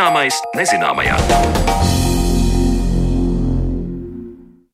Zināmais nezināmajā.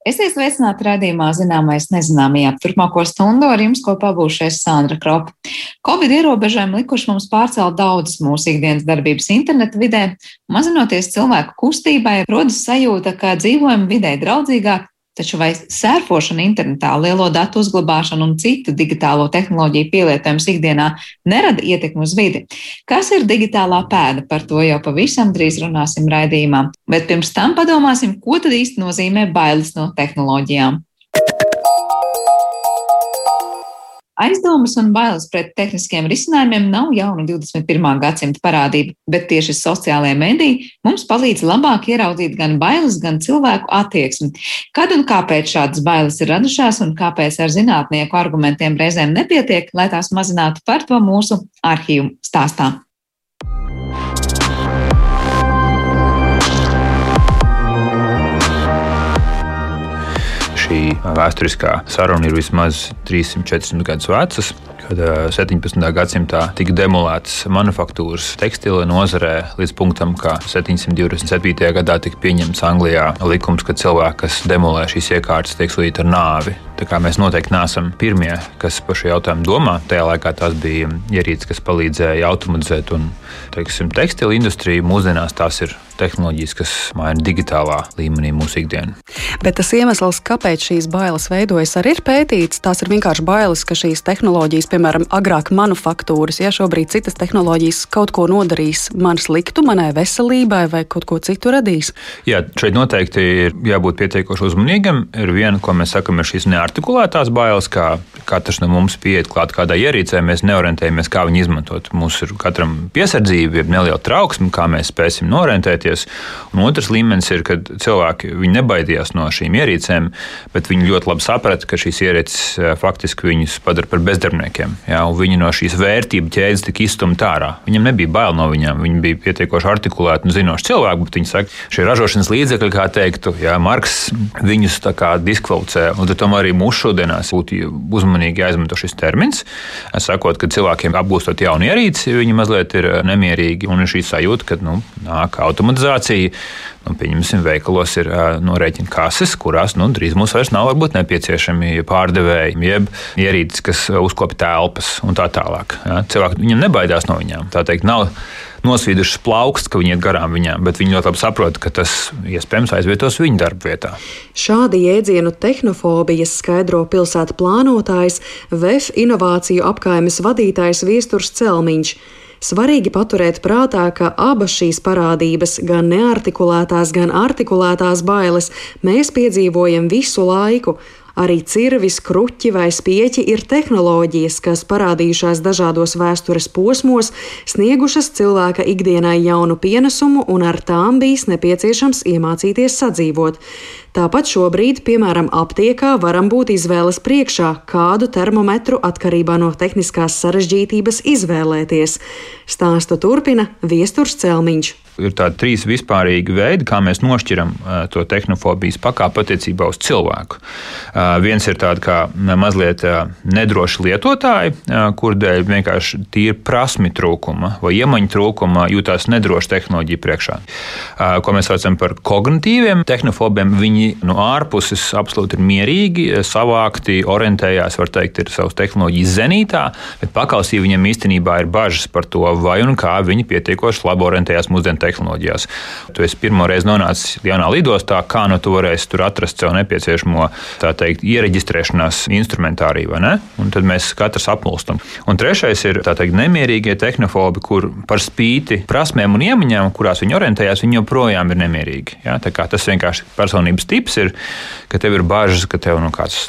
Esiet sveicināti raidījumā Zināmais nezināmajā. Turpmāko stundu ar jums kopā būšais Sandra Kropa. Covid ierobežojumi likuši mums pārcelt daudzas mūsu ikdienas darbības interneta vidē. Mazinoties cilvēku kustībai, rodas sajūta, ka dzīvojam vidē draudzīgāk, Taču vai sērfošana internetā, lielo datu uzglabāšana un citu digitālo tehnoloģiju pielietojums ikdienā nerada ietekmi uz vidi? Kas ir digitālā pēda? Par to jau pavisam drīz runāsim raidījumā. Bet pirms tam padomāsim, ko tad īsti nozīmē bailes no tehnoloģijām. Aizdomas un bailes pret tehniskiem risinājumiem nav jauna 21. gadsimta parādība, bet tieši sociālajie mediji mums palīdz labāk ieraudzīt gan bailes, gan cilvēku attieksmi. Kad un kāpēc šādas bailes ir radušās un kāpēc ar zinātnieku argumentiem reizēm nepietiek, lai tās mazinātu par to mūsu arhīvu stāstā. Šī vēsturiskā saruna ir vismaz 300-400 gadus vecas. Kad 17. gadsimtā tika demolētas manufaktūras tekstila nozarē līdz punktam, ka 727. gadā tika pieņemts Anglijā likums, ka cilvēki, kas demolē šīs iekārtas, tiek sodīti ar nāvi. Mēs noteikti neesam pirmie, kas par šo jautājumu domā. Tajā laikā tās bija ierīces, kas palīdzēja automatizēt un tekstilu industriju. Mūsdienās tās ir tehnoloģijas, kas maina digitālā līmenī mūsu ikdienu. Bet tas iemesls, kāpēc šīs bailes veidojas, arī ir pētīts. Tās ir vienkārši bailes, ka šīs tehnoloģijas, piemēram, agrāk manufaktūras, ja šobrīd citas tehnoloģijas kaut ko nodarīs man sliktu, manai veselībai vai kaut ko citu radīs. Jā, šeit noteikti ir jābūt pietiekoši uzmanīgam. Ir viena, ko mēs sakam, ir šīs neartikulētās bailes, kā katrs no mums pieiet klāt kādai ierīcei, mēs neorientējamies, kā viņu izmantot. Mums ir katram piesardzība, ir neliela trauksme, kā mēs spēsim darboties. Un otrs līmenis ir, kad cilvēki nebaidījās no šīm ierīcēm, bet viņi ļoti labi saprata, ka šīs ierīces eh, faktiski viņus padara par bezdarbniekiem. Jā, viņi no šīs vērtību ķēdes tika izstumti ārā. Viņam nebija bail no viņiem, viņi bija pietiekoši artikulēti un zinoši cilvēki, bet viņi saka, šie ražošanas līdzekļi, kā teiktu, jā, Marks viņus diskvalificē. Un tomēr arī mūsu šodienās būtu uzmanīgi jāizmanto šis termins, sakot, ka cilvēkiem apgūstot jaunu ierīci, viņi mazliet ir nemierīgi un ir šī sajūta, ka nu, nāk automatizācija. Nu, pieņemsim, veikalos ir uh, norēķina kases, kurās nu, drīz mums vairs nav varbūt, nepieciešami pārdevēji, jeb ierīces, kas uzkopja telpas un tā tālāk. Ja? Cilvēki viņam nebaidās no viņām. Tā teikt, nav nosvīdušas plauksts, ka viņi iet garām viņām, bet viņi ļoti labi saprot, ka tas iespējams aizvietos viņu darba vietā. Šādi jēdzienu tehnofobijas skaidro pilsētu plānotājs, VF inovāciju apkaimes vadītājs Viesturs Celmiņš. Svarīgi paturēt prātā, ka abas šīs parādības, gan neartikulētās, gan artikulētās bailes, mēs piedzīvojam visu laiku. Arī cirvis, kruķi vai spieķi ir tehnoloģijas, kas parādījušās dažādos vēstures posmos, sniegušas cilvēka ikdienai jaunu pienesumu, un ar tām bijis nepieciešams iemācīties sadzīvot. Tāpat šobrīd, piemēram, aptiekā varam būt izvēles priekšā, kādu termometru atkarībā no tehniskās sarežģītības izvēlēties. Stāstu turpina Viesturs Celmiņš ir tādi trīs vispārīgi veidi, kā mēs nošķiram to tehnofobijas pakāpi attiecībā uz cilvēku. Viens ir tāds kā mazliet nedroši lietotāji, kur dēļ vienkārši tīri prasmi trūkuma vai iemaņu trūkuma jūtas nedroši tehnoloģiju priekšā. Ko mēs saucam par kognitīviem tehnofobiem, viņi no ārpuses absolūti ir mierīgi, savākti, orientējās, var teikt, ir savas tehnoloģijas zenītā, bet pakausī viņam īstenībā ir bažas par to, vai un kā viņi pietiekoši labi orientējās mūsdienu tehnoloģijās. Tu esi pirmo reizi nonācis jaunā lidostā, kā nu tu varēsi tur atrast sev nepieciešamo teikt, iereģistrēšanās instrumentāriju, vai ne? Un tad mēs katrs apmulstam. Un trešais ir teikt, nemierīgie tehnofobi, kur par spīti prasmēm un iemaņām, kurās viņi orientējās, viņi joprojām ir nemierīgi. Ja? Tas vienkārši personības tips ir, ka tev ir bažas, ka tev nu, kāds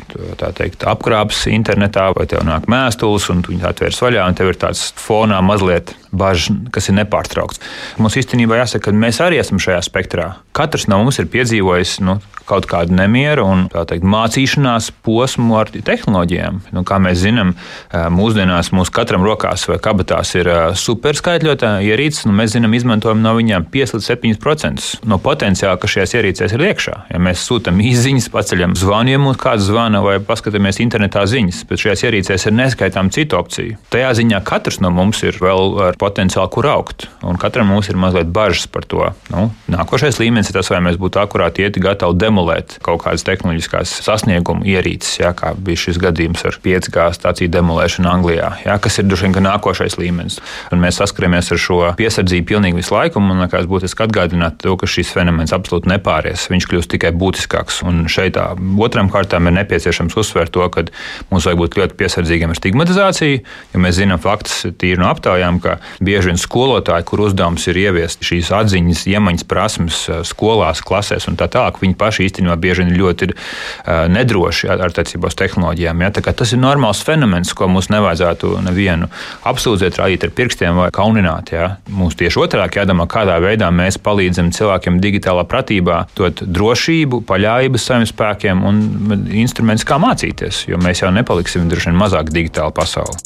teikt, apkrāps internetā, vai tev nāk mēstules, un viņi atvērs vaļā, un tev ir tāds fonā mazliet bažas, kas ir nepārtraukts. Mums īstenībā jāsaka, ka mēs arī esam šajā spektrā. Katrs no mums ir piedzīvojis nu, kaut kādu nemieru un teikt, mācīšanās posmu ar tehnoloģijām. Nu, kā mēs zinām, mūsdienās mūsu katram rokās vai kabatās ir superskaitļotāja ierīces, un mēs zinām, izmantojam no viņiem 5 līdz 7% no potenciāla, ka šajās ierīcēs ir iekšā. Ja mēs sūtām izziņas, paceļam zvanu, ja mums kāds zvana vai paskatāmies internetā ziņas, bet šajās ierīcēs ir neskaitām citu opciju. Tajā ziņā katrs no mums ir vēl ar potenciāli, kur augt. Un katram mums ir mazliet bažas par to. Nu, nākošais līmenis ir tas, vai mēs būtu akurāti ieti gatavi demolēt kaut kādas tehnoloģiskās sasniegumu ierīces, jā, kā bija šis gadījums ar 5G stāciju demolēšanu Anglijā, jā, kas ir droši vien nākošais līmenis. Un mēs saskaramies ar šo piesardzību pilnīgi visu laiku. Man liekas, būtiski atgādināt to, ka šis fenomens absolūti nepāries. Viņš kļūst tikai būtiskāks. Un šeit tā, otram kārtām ir nepieciešams uzsvērt to, ka mums vajag būt ļoti piesardzīgiem ar stigmatizāciju, jo mēs zinām faktus tīri no aptaujām, ka bieži vien skolotāji, kur uzdevums ir ieviest šīs atziņas, iemaņas prasmes eh, skolās, klasēs un tā tālāk, viņi paši īstenībā bieži vien ļoti ir uh, nedroši ar attiecībā uz tehnoloģijām. Ja? Tas ir normāls fenomens, ko mums nevajadzētu nevienu apsūdzēt, rādīt ar pirkstiem vai kaunināt. Ja? Mums tieši otrādi jādomā, kādā veidā mēs palīdzam cilvēkiem digitālā pratībā dot drošību, paļāvības saviem spēkiem un instrumentus, kā mācīties, jo mēs jau nepaliksim droši vien mazāk digitāla pasaule.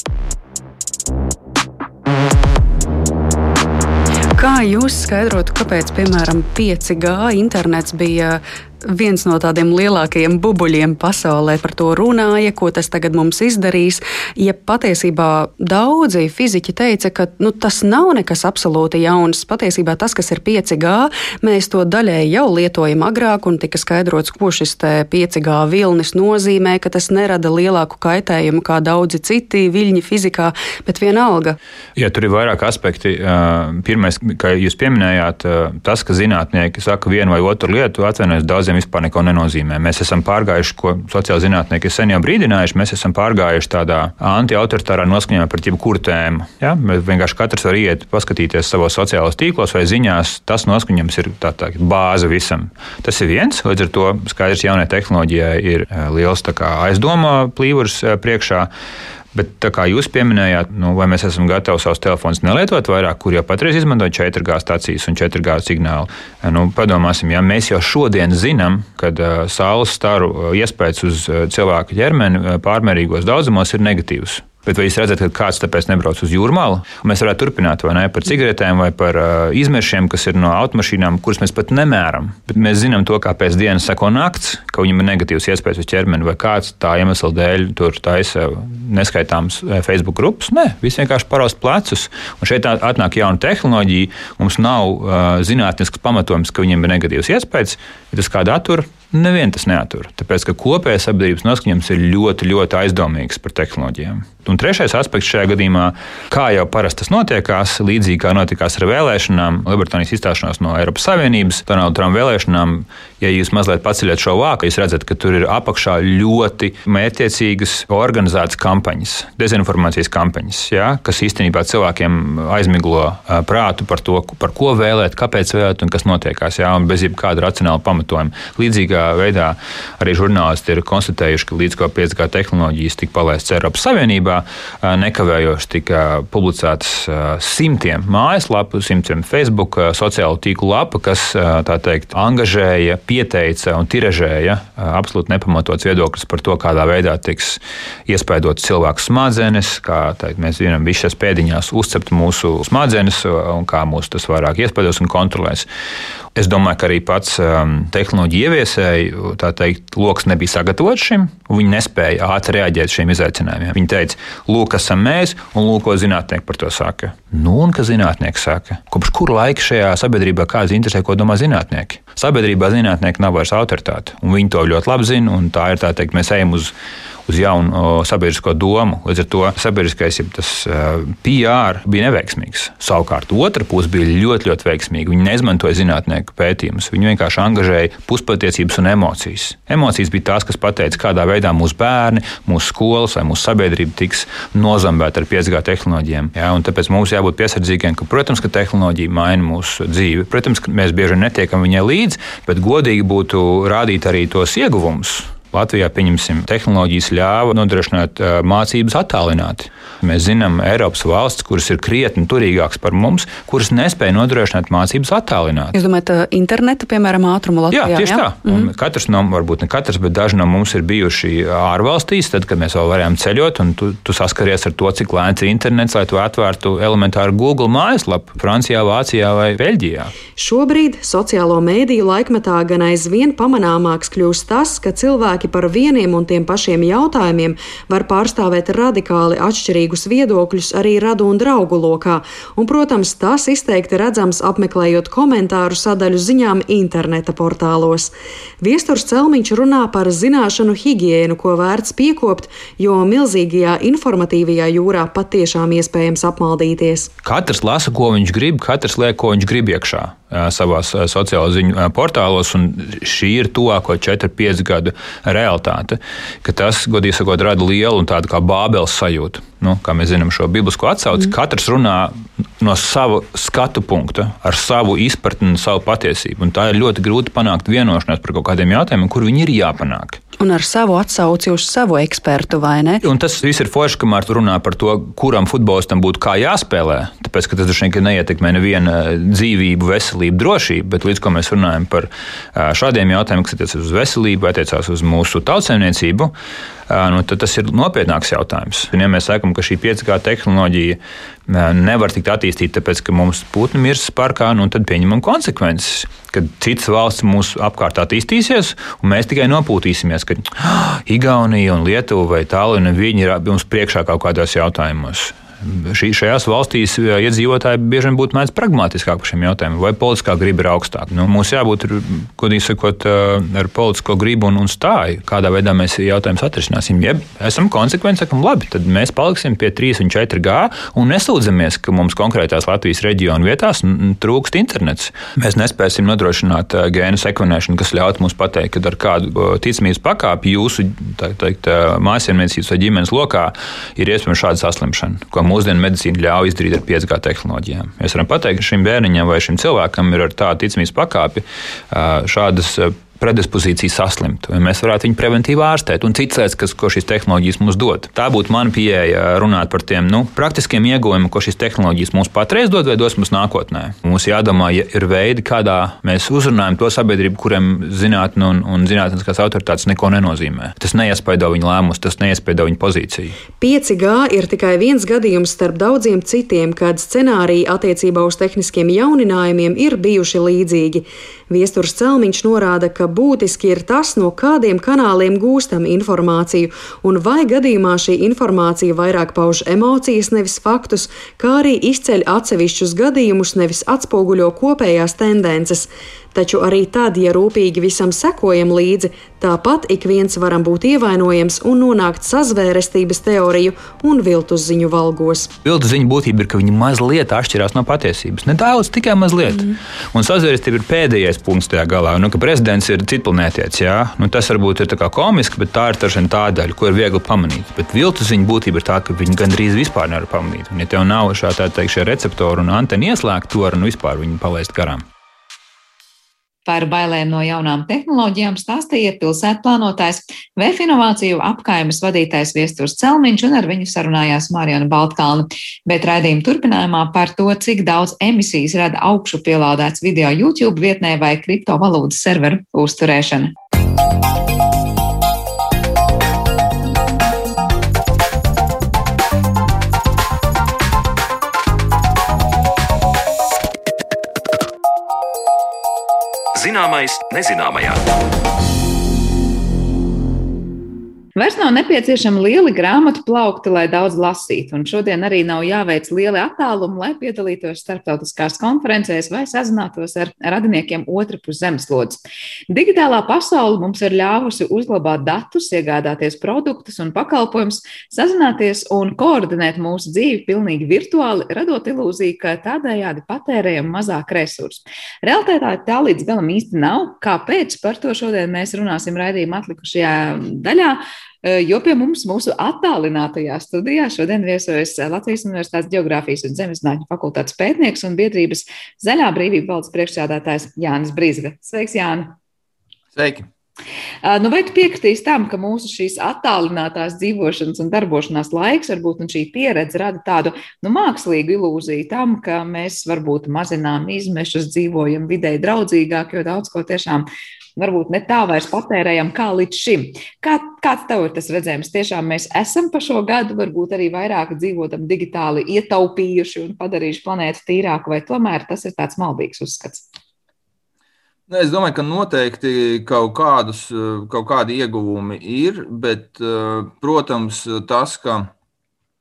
Kā jūs skaidrotu, kāpēc, piemēram, 5G internets bija viens no tādiem lielākajiem bubuļiem pasaulē par to runāja, ko tas tagad mums izdarīs. Ja patiesībā daudzi fiziķi teica, ka nu, tas nav nekas absolūti jauns, patiesībā tas, kas ir 5G, mēs to daļēji jau lietojam agrāk, un tika skaidrots, ko šis 5G vilnis nozīmē, ka tas nerada lielāku kaitējumu kā daudzi citi viļņi fizikā, bet vienalga. Jā, tur ir vairāk aspekti. Pirmais, kā jūs pieminējāt, tas, ka zinātnieki saka vienu vai otru lietu, atvainojas daudziem daudziem vispār neko nenozīmē. Mēs esam pārgājuši, ko sociāli zinātnieki sen jau brīdinājuši, mēs esam pārgājuši tādā anti-autoritārā noskaņojumā par jebkuru tēmu. Ja? Mēs vienkārši katrs var iet, paskatīties savos sociālajos tīklos vai ziņās. Tas noskaņojums ir tā, tā bāze visam. Tas ir viens, līdz ar to skaidrs, jaunai tehnoloģijai ir eh, liels aizdomā plīvurs eh, priekšā. Bet, kā jūs pieminējāt, nu, vai mēs esam gatavi savus telefonus nelietot vairāk, kur jau patreiz izmanto 4G stācijas un 4G signālu? Nu, padomāsim, ja mēs jau šodien zinām, ka uh, saules staru iespējas uz cilvēka ķermeni pārmērīgos daudzumos ir negatīvs. Bet vai jūs redzat, ka kāds tāpēc nebrauc uz jūrmālu? Mēs varētu turpināt ne par cigaretēm vai par uh, izmešiem, kas ir no automašīnām, kuras mēs pat nemēram. Bet mēs zinām to, kā pēc dienas sako nakts, ka viņam ir negatīvs iespējas uz ķermeni vai kāds tā iemesla dēļ tur taisa neskaitāms Facebook grupas. Nē, viss vienkārši paraust plecus. Un šeit atnāk jauna tehnoloģija. Mums nav uh, zinātnisks pamatojums, ka viņiem ir negatīvs iespējas. Ja tas kādā attur, nevienu tas neatur. Tāpēc, ka kopējais sabiedrības noskaņojums ir ļoti, ļoti aizdomīgs par tehnoloģijām. Un trešais aspekts šajā gadījumā, kā jau parasti tas notiekās, līdzīgi kā notikās ar vēlēšanām, Lielbritānijas izstāšanos no Eiropas Savienības, Donalda Trumpa vēlēšanām, ja jūs mazliet paceļat šo vāku, jūs redzat, ka tur ir apakšā ļoti mērķiecīgas organizētas kampaņas, dezinformācijas kampaņas, ja, kas īstenībā cilvēkiem aizmiglo prātu par to, par ko vēlēt, kāpēc vēlēt un kas notiekās, ja, un bez jebkāda racionāla pamatojuma. Līdzīgā veidā arī žurnālisti ir konstatējuši, ka līdz ko 5G tehnoloģijas tika palaistas Eiropas Savienībā, nekavējoši tika publicētas simtiem mājaslapu, simtiem Facebook sociālo tīklu lapu, kas teikt, angažēja, pieteica un tiražēja absolūti nepamatots viedoklis par to, kādā veidā tiks iespaidots cilvēku smadzenes, kā teikt, mēs zinām, visas pēdiņās uzcept mūsu smadzenes un kā mūs tas vairāk iespaidos un kontrolēs. Es domāju, ka arī pats um, tehnoloģija ieviesēji, tā teikt, lokus nebija sagatavots šim. Viņi nespēja ātri reaģēt šiem izaicinājumiem. Viņi teica, lūk, esam mēs, un lūk, ko zinātnieki par to saka. Nu, un kas zinātnieki saka? Kopš kura laika šajā sabiedrībā kāds interesē, ko domā zinātnieki? Sabiedrībā zinātnieki nav vairs autoritāte, un viņi to ļoti labi zina, un tā ir tā teikt, mēs ejam uz uz jaunu sabiedrisko domu. Līdz ar to sabiedriskais ja tas, uh, PR bija neveiksmīgs. Savukārt otra puse bija ļoti, ļoti veiksmīga. Viņi neizmantoja zinātnieku pētījumus, viņi vienkārši angažēja puspatiesības un emocijas. Emocijas bija tās, kas pateica, kādā veidā mūsu bērni, mūsu skolas vai mūsu sabiedrība tiks nozambēta ar 5G tehnoloģijām. Ja? Tāpēc mums jābūt piesardzīgiem, ka, protams, ka tehnoloģija maina mūsu dzīvi. Protams, ka mēs bieži netiekam viņai līdzi, bet godīgi būtu rādīt arī tos ieguvumus Latvijā, pieņemsim, tehnoloģijas ļāva nodrošināt mācības attālināti. Mēs zinām, Eiropas valsts, kuras ir krietni turīgākas par mums, kuras nespēja nodrošināt mācības attālināti. Jūs domājat, interneta, piemēram, ātrumu Latvijā? Jā, tieši jā? tā. Mm. -hmm. Katrs no, varbūt ne katrs, bet daži no mums ir bijuši ārvalstīs, tad, kad mēs vēl varējām ceļot, un tu, tu saskaries ar to, cik lēns ir internets, lai tu atvērtu elementāru Google mājaslapu Francijā, Vācijā vai Beļģijā. Šobrīd sociālo mēdīju laikmetā gan aizvien pamanāmāks kļūst tas, ka cilvēki cilvēki par vieniem un tiem pašiem jautājumiem var pārstāvēt radikāli atšķirīgus viedokļus arī radu un draugu lokā, un, protams, tas izteikti redzams apmeklējot komentāru sadaļu ziņām interneta portālos. Viesturs Celmiņš runā par zināšanu higiēnu, ko vērts piekopt, jo milzīgajā informatīvajā jūrā patiešām iespējams apmaldīties. Katrs lasa, ko viņš grib, katrs liek, ko viņš grib iekšā savās sociālo ziņu portālos, un šī ir tuvāko 4-5 gadu realitāte. Tas, godīgi sakot, rada lielu un tādu kā bābeles sajūtu. Nu, kā mēs zinām, šo biblisko atsauci, mm. katrs runā no sava skatu punkta, ar savu izpratni un savu patiesību. Un tā ir ļoti grūti panākt vienošanos par kaut kādiem jautājumiem, kur viņi ir jāpanāk. Un ar savu atsauci uz savu ekspertu, vai ne? Un tas viss ir forši, kamēr tu runā par to, kuram futbolistam būtu kā jāspēlē. Tāpēc, ka tas droši vien neietekmē nevienu dzīvību, veselību, drošību, bet līdz ko mēs runājam par šādiem jautājumiem, kas attiecas uz veselību, attiecās uz mūsu tautsēmniecību, nu, tad tas ir nopietnāks jautājums. Un, ja mēs sakām, ka šī 5G tehnoloģija nevar tikt attīstīta tāpēc, ka mums putni mirs parkā, nu, tad pieņemam konsekvences. Kad citas valsts mūsu apkārt attīstīsies, un mēs tikai nopūtīsimies, ka oh, Igaunija un Lietuva vai viņi ir mums priekšā kaut kādos jautājumos šī, šajās valstīs iedzīvotāji bieži vien būtu mēdz pragmatiskāk par šiem jautājumiem, vai politiskā griba ir augstāka. Nu, mums jābūt, godīgi sakot, ar politisko gribu un, un stāju, kādā veidā mēs jautājumus atrisināsim. Ja esam konsekventi, sakam, labi, tad mēs paliksim pie 3 un 4 G un nesūdzamies, ka mums konkrētās Latvijas reģionu vietās trūkst internets. Mēs nespēsim nodrošināt gēnu sekvenēšanu, kas ļautu mums pateikt, ka ar kādu ticamības pakāpi jūsu mājasemniecības vai ģimenes lokā ir iespējams šāda saslimšana, mūsdienu medicīna ļauj izdarīt ar 5G tehnoloģijām. Mēs varam pateikt, ka šim bērniņam vai šim cilvēkam ir ar tādu ticamības pakāpi šādas predispozīcija saslimt, vai mēs varētu viņu preventīvi ārstēt, un citas lietas, kas, ko šīs tehnoloģijas mums dod. Tā būtu mana pieeja runāt par tiem nu, praktiskiem ieguvumiem, ko šīs tehnoloģijas mums patreiz dod vai dos mums nākotnē. Mums jādomā, ja ir veidi, kādā mēs uzrunājam to sabiedrību, kuriem zinātnē un, un zinātniskās autoritātes neko nenozīmē. Tas neiespaido viņu lēmumus, tas neiespaido viņu pozīciju. 5G ir tikai viens gadījums starp daudziem citiem, kad scenāriji attiecībā uz tehniskiem jauninājumiem ir bijuši līdzīgi. Viesturs Celmiņš norāda, ka būtiski ir tas, no kādiem kanāliem gūstam informāciju, un vai gadījumā šī informācija vairāk pauž emocijas, nevis faktus, kā arī izceļ atsevišķus gadījumus, nevis atspoguļo kopējās tendences. Taču arī tad, ja rūpīgi visam sekojam līdzi, tāpat ik viens varam būt ievainojams un nonākt sazvērestības teoriju un viltus ziņu valgos. Viltus ziņu būtība ir, ka viņi mazliet atšķirās no patiesības. Nedaudz, tikai mazliet. Mm. Un sazvērestība ir pēdējais punkts tajā galā. Nu, ka prezidents ir citplanētietis, nu, tas varbūt ir komiski, bet tā ir tā daļa, ko ir viegli pamanīt. Bet viltus ziņu būtība ir tā, ka viņi gandrīz vispār nevar pamanīt. Un, ja tev nav šāda receptora un antena ieslēgta, to var nu vispār palaist garām. Par bailēm no jaunām tehnoloģijām stāstīja pilsētplānotājs, VF inovāciju apkaimes vadītājs Viesturs Celmiņš un ar viņu sarunājās Marijana Baltkalna. Bet raidījuma turpinājumā par to, cik daudz emisijas rada augšu pielādēts video YouTube vietnē vai kriptovalūtas serveru uzturēšana. Zināmais nezināmajā. Vairs nav nepieciešami lieli grāmatu plaukti, lai daudz lasītu, un šodien arī nav jāveic lieli attālumi, lai piedalītos starptautiskās konferencēs vai sazinātos ar radiniekiem otrpus zemeslodes. Digitālā pasaule mums ir ļāvusi uzglabāt datus, iegādāties produktus un pakalpojumus, sazināties un koordinēt mūsu dzīvi pilnīgi virtuāli, radot ilūziju, ka tādējādi patērējam mazāk resursu. Realtātā tā līdz galam īsti nav. Kāpēc par to šodien mēs runāsim raidījuma atlikušajā daļā? Eh, jo pie mums mūsu attālinātajā studijā šodien viesojas Latvijas Universitātes Geogrāfijas un Zemeszinātņu fakultātes pētnieks un biedrības Zaļā brīvība valdes priekšsādātājs Jānis Brīsga. Sveiks, Jāni! Sveiki! Eh, nu, vai tu piekritīs tam, ka mūsu šīs attālinātās dzīvošanas un darbošanās laiks, varbūt šī pieredze rada tādu nu, mākslīgu ilūziju tam, ka mēs varbūt mazinām izmešus, dzīvojam vidē draudzīgāk, jo daudz ko tiešām varbūt ne tā vairs patērējam kā līdz šim. Kā, kāds tev ir tas redzējums? Tiešām mēs esam pa šo gadu varbūt arī vairāk dzīvotam digitāli ietaupījuši un padarījuši planētu tīrāku, vai tomēr tas ir tāds maldīgs uzskats? Nu, es domāju, ka noteikti kaut, kādus, kaut kādi ieguvumi ir, bet, protams, tas, ka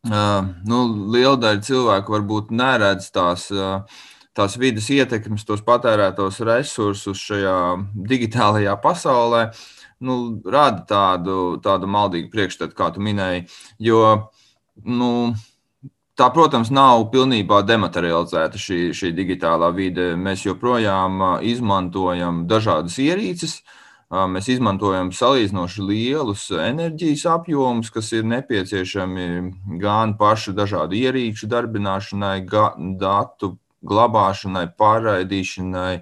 nu, liela daļa cilvēku varbūt neredz tās, tās vidas ietekmes, tos patērētos resursus šajā digitālajā pasaulē, nu, rada tādu, tādu maldīgu priekšstatu, kā tu minēji. Jo, nu, Tā, protams, nav pilnībā dematerializēta šī, šī digitālā vide. Mēs joprojām izmantojam dažādas ierīces, mēs izmantojam salīdzinoši lielus enerģijas apjomus, kas ir nepieciešami gan pašu dažādu ierīču darbināšanai, gan datu glabāšanai, pārraidīšanai,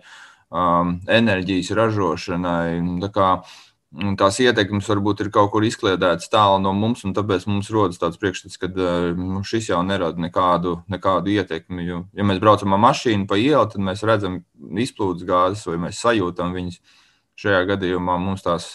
enerģijas ražošanai. Tā kā tās ietekmes varbūt ir kaut kur izkliedētas tālu no mums, un tāpēc mums rodas tāds priekšstats, ka nu, šis jau nerada nekādu, nekādu ietekmi. Jo, ja mēs braucam ar mašīnu pa ielu, tad mēs redzam izplūdes gāzes, vai mēs sajūtam viņas. Šajā gadījumā mums tās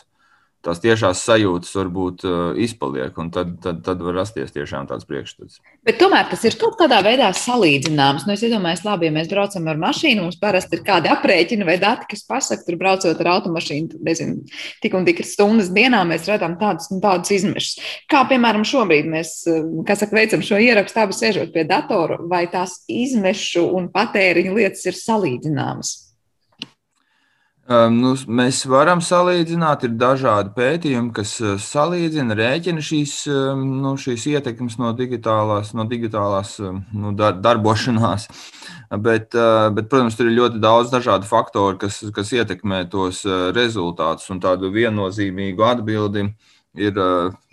tās tiešās sajūtas varbūt uh, izpaliek, un tad, tad, tad var rasties tiešām tāds priekšstats. Bet tomēr tas ir kaut kādā veidā salīdzināms. Nu, es iedomājos, labi, ja mēs braucam ar mašīnu, mums parasti ir kādi aprēķini vai dati, kas pasaka, tur braucot ar automašīnu, nezinu, tik un tik stundas dienā mēs redzam tādus un tādus izmešus. Kā piemēram šobrīd mēs, uh, kā saka, veicam šo ierakstu, abi sēžot pie datora, vai tās izmešu un patēriņu lietas ir salīdzināmas? Um, nu, mēs varam salīdzināt, ir dažādi pētījumi, kas uh, salīdzina, rēķina šīs, um, nu, šīs ietekmes no digitālās, no digitālās um, nu, dar, darbošanās. Bet, uh, bet, protams, tur ir ļoti daudz dažādu faktoru, kas, kas ietekmē tos uh, rezultātus un tādu viennozīmīgu atbildi. Ir,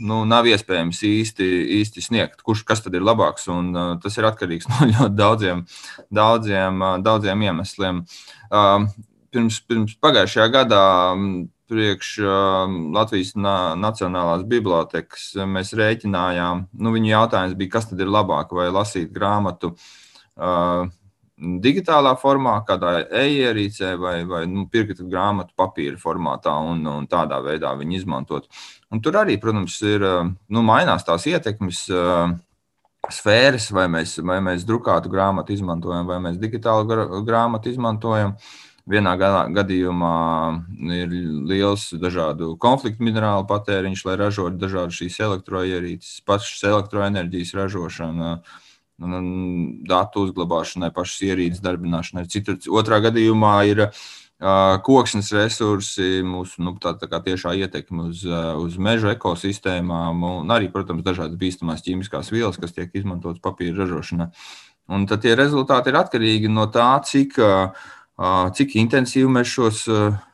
nu, nav iespējams īsti, īsti sniegt, kurš kas tad ir labāks. Un, tas ir atkarīgs no ļoti daudziem, daudziem, daudziem iemesliem. Pirms, pirms pagājušajā gadā priekš Latvijas Nacionālās bibliotekas mēs rēķinājām, nu, viņu jautājums bija, kas tad ir labāk, vai lasīt grāmatu uh, digitālā formā, kādā e-ierīcē, vai, vai nu, pirkt grāmatu papīra formātā un, un tādā veidā viņu izmantot. Un tur arī, protams, ir nu, mainās tās ietekmes. Uh, Sfēras, vai mēs, vai mēs drukātu grāmatu izmantojam, vai mēs digitālu grāmatu izmantojam. Uh, Vienā gadījumā ir liels dažādu konfliktu minerālu patēriņš, lai ražotu dažādas šīs elektroierīces, pašas elektroenerģijas ražošana, datu uzglabāšanai, pašas ierīces darbināšanai. Citur, otrā gadījumā ir koksnes resursi, mūsu nu, tā, tā tiešā ietekme uz, uz meža ekosistēmām, un arī, protams, dažādas bīstamās ķīmiskās vielas, kas tiek izmantotas papīra ražošanā. Un tad tie rezultāti ir atkarīgi no tā, cik uh, cik intensīvi mēs šos,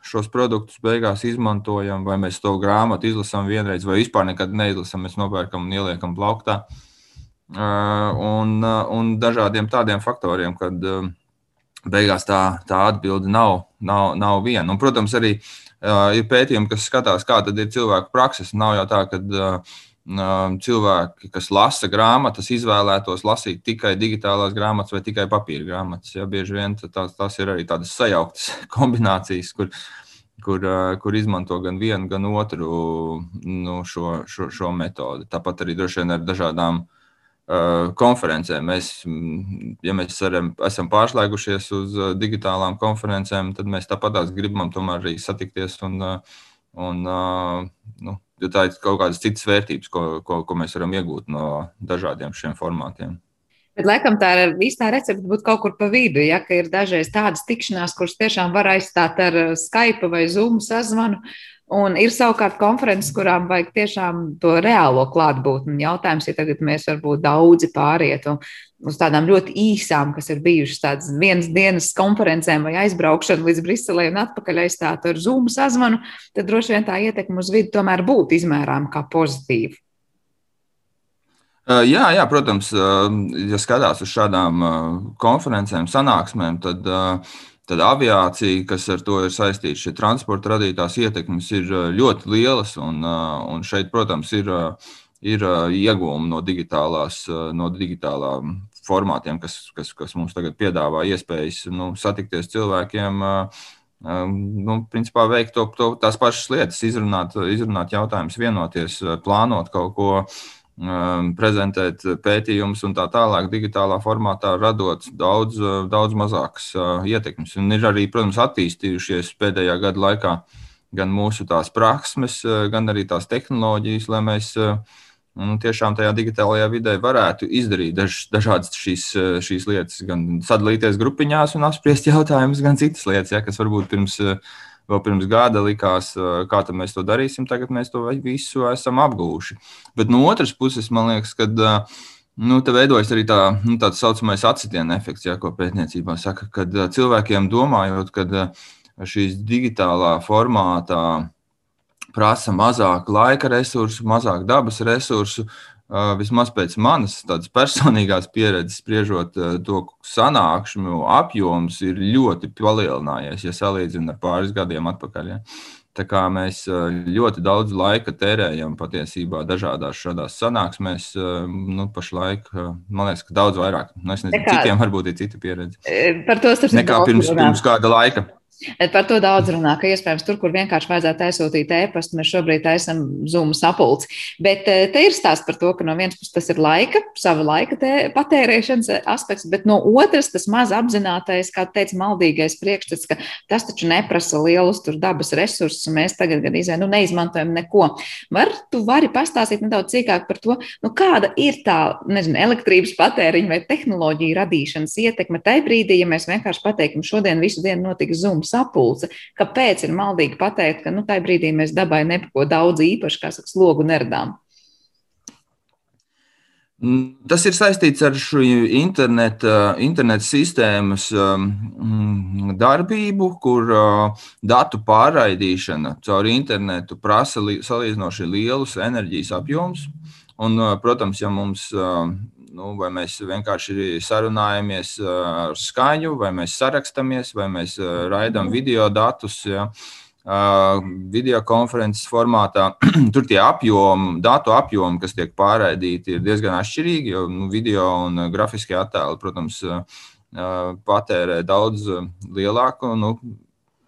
šos produktus beigās izmantojam, vai mēs to grāmatu izlasām vienreiz, vai vispār nekad neizlasām, mēs nopērkam un ieliekam plauktā. Un, un dažādiem tādiem faktoriem, kad beigās tā, tā atbilde nav, nav, nav viena. Un, protams, arī ir pētījumi, kas skatās, kāda ir cilvēku prakses. Nav jau tā, ka cilvēki, kas lasa grāmatas, izvēlētos lasīt tikai digitālās grāmatas vai tikai papīra grāmatas. Ja, bieži vien tās, tās ir arī tādas sajauktas kombinācijas, kur, kur, kur izmanto gan vienu, gan otru nu, šo, šo, šo metodi. Tāpat arī droši vien ar dažādām uh, konferencēm. Mēs, ja mēs aram, esam pārslēgušies uz digitālām konferencēm, tad mēs tāpat gribam tomēr arī satikties un, un uh, nu, jo tā ir kaut kādas citas vērtības, ko, ko, ko mēs varam iegūt no dažādiem šiem formātiem. Bet, laikam, tā ir īstā recepte būt kaut kur pa vidu. Ja ir dažreiz tādas tikšanās, kuras tiešām var aizstāt ar Skype vai Zoom sazvanu, Un ir savukārt konferences, kurām vajag tiešām to reālo klātbūtni. Jautājums, ja tagad mēs varbūt daudzi pārietu uz tādām ļoti īsām, kas ir bijušas tādas vienas dienas konferencēm vai aizbraukšana līdz Briselē un atpakaļ aizstāt ar Zoom sazvanu, tad droši vien tā ietekme uz vidi tomēr būtu izmērām kā pozitīva. Jā, jā, protams, ja skatās uz šādām konferencēm, sanāksmēm, tad uh, Tad aviācija, kas ar to ir saistīta, šie transporta radītās ietekmes ir ļoti lielas. Un, un šeit, protams, ir, ir iegūmi no, no digitālām formātiem, kas, kas, kas mums tagad piedāvā iespējas nu, satikties cilvēkiem. Nu, principā veikt to, to, tās pašas lietas, izrunāt, izrunāt jautājumus, vienoties, plānot kaut ko prezentēt pētījumus un tā tālāk, digitālā formātā, radot daudz, daudz mazākas ietekmes. Un ir arī, protams, attīstījušies pēdējā gada laikā gan mūsu tās prasmes, gan arī tās tehnoloģijas, lai mēs un tiešām tajā digitālajā vidē varētu izdarīt daž, dažādas šīs, šīs lietas, gan sadalīties grupiņās un apspriest jautājumus, gan citas lietas, ja, kas varbūt pirms, vēl pirms gada likās, kā mēs to darīsim. Tagad mēs to visu esam apgūši. Bet no otras puses, man liekas, ka. Nu, te veidojas arī tā, nu, tāds saucamais atsitiena efekts, ja, ko pētniecībā saka, kad cilvēkiem domājot, ka šīs digitālā formātā prasa mazāk laika resursu, mazāk dabas resursu. Vismaz pēc manas personīgās pieredzes, spriežot to sanākšanu, apjoms ir ļoti palielinājies, ja salīdzinām ar pāris gadiem atpakaļ. Ja. Tā kā mēs ļoti daudz laika tērējam patiesībā dažādās šādās sanāksmēs, nu, pašlaik, man liekas, ka daudz vairāk. Nu, es nezinu, Nekā, citiem varbūt ir cita pieredze. Par to starp citu. Nekā pirms, pirms kāda laika. Par to daudz runā, ka iespējams tur, kur vienkārši vajadzētu aizsūtīt e-pastu, mēs šobrīd esam Zoom sapulci. Bet eh, te ir stāsts par to, ka no vienas puses tas ir laika, sava laika patērēšanas aspekts, bet no otras tas maz apzinātais, kā teica, maldīgais priekšstats, ka tas taču neprasa lielus tur dabas resursus, un mēs tagad gan izē, nu, neizmantojam neko. Var tu vari pastāstīt nedaudz cīkāk par to, nu, kāda ir tā, nezinu, elektrības patēriņa vai tehnoloģija radīšanas ietekme tajā brīdī, ja mēs vienkārši pateikam, šodien visu dienu notiks Zoom sapulce. Kāpēc ir maldīgi pateikt, ka nu, tajā brīdī mēs dabai nepako daudz īpaši, kā saka, slogu neradām? Mm, tas ir saistīts ar šo interneta, interneta sistēmas um, darbību, kur datu pārraidīšana caur internetu prasa salīdzinoši lielus enerģijas apjomus. Un, protams, ja mums nu, vai mēs vienkārši sarunājamies ar skaņu, vai mēs sarakstamies, vai mēs raidām video datus. Ja. Video konferences formātā tur tie apjomi, datu apjomi, kas tiek pārraidīti, ir diezgan atšķirīgi. Jo nu, video un grafiskie attēli, protams, patērē daudz lielāku nu,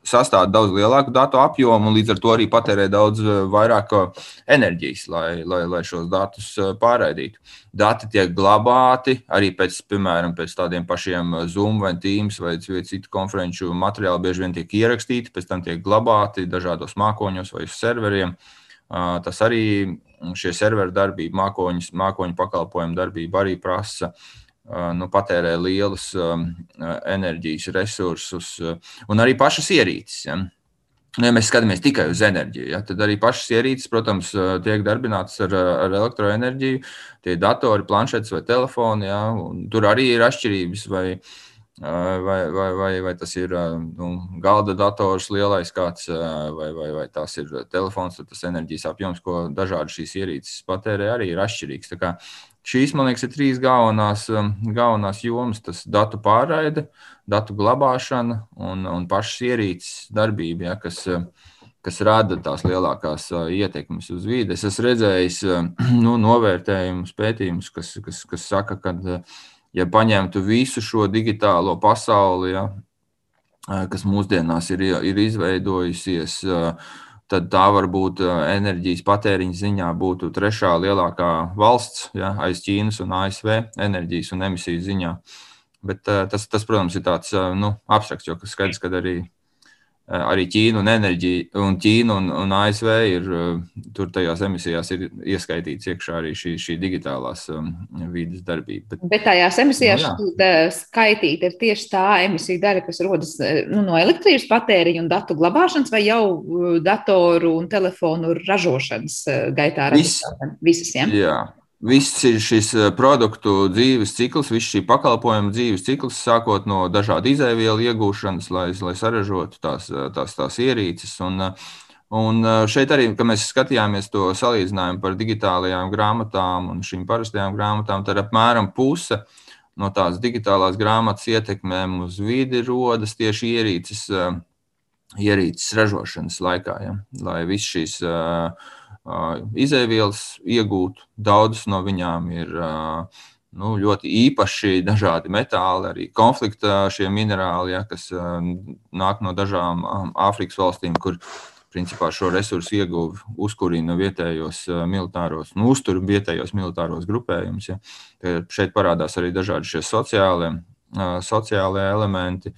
sastāv daudz lielāku datu apjomu un līdz ar to arī patērē daudz eh, vairāk eh, enerģijas, lai, lai, lai šos datus eh, pārraidītu. Dati tiek glabāti arī pēc, piemēram, pēc tādiem pašiem Zoom vai Teams vai citu konferenču materiāli bieži vien tiek ierakstīti, pēc tam tiek glabāti dažādos mākoņos vai uz serveriem. Tas arī šie serveru darbība, mākoņu, mākoņu pakalpojumu darbība arī prasa uh, nu, patērē lielus enerģijas resursus un arī pašas ierīces. Ja. Nu, ja mēs skatāmies tikai uz enerģiju, ja, tad arī pašas ierīces, protams, tiek darbinātas ar, ar elektroenerģiju. Tie datori, planšetes vai telefoni. Ja, tur arī ir atšķirības. Vai, vai, vai, vai, vai tas ir nu, galda dators, lielais kāds, vai, vai, vai tas ir telefons, tad tas enerģijas apjoms, ko dažādi šīs ierīces patērē, arī ir atšķirīgs. Tā kā, Šīs, man liekas, ir trīs galvenās, um, galvenās jomas. Tas datu pārraide, datu glabāšana un, un pašas ierīces darbība, ja, kas, um, kas rada tās lielākās uh, ietekmes uz vidi. Es esmu redzējis um, nu, novērtējumus, pētījumus, kas, kas, kas saka, ka, uh, ja paņemtu visu šo digitālo pasauli, ja, uh, kas mūsdienās ir, ir izveidojusies, tad tā varbūt enerģijas patēriņa ziņā būtu trešā lielākā valsts ja, aiz Ķīnas un ASV enerģijas un emisiju ziņā. Bet tas, tas protams, ir tāds nu, abstrakts, jo skaidrs, ka arī Eh, arī Ķīna un, enerģija, un, Ķīna un, un ASV ir eh, tur tajās emisijās ir ieskaitīts iekšā arī šī, šī digitālās um, vidas darbība. Bet, Bet tajās emisijās nu, skaitīta ir tieši tā emisija daļa, kas rodas nu, no elektrības patēriņa un datu glabāšanas vai jau datoru un telefonu ražošanas gaitā. Vis, visas, ja? Jā, Viss ir šis eh, produktu dzīves cikls, viss šī pakalpojuma dzīves cikls, sākot no dažādu izēvielu iegūšanas, lai, lai saražotu tās, eh, tās, tās ierīces. Un, eh, un šeit arī, kad mēs skatījāmies to salīdzinājumu par digitālajām grāmatām un šīm parastajām grāmatām, tad apmēram puse no tās digitālās grāmatas ietekmēm uz vidi rodas tieši ierīces, ierīces ražošanas laikā. Ja? Lai viss šīs uh, izēvielas iegūt. Daudzas no viņām ir nu, ļoti īpaši dažādi metāli, arī konflikta minerāli, ja, kas nāk no dažām Āfrikas valstīm, kur principā šo resursu ieguvi uzkurina vietējos militāros, nu, uztur vietējos militāros grupējumus. Ja. Šeit parādās arī dažādi šie sociālie, sociālie elementi.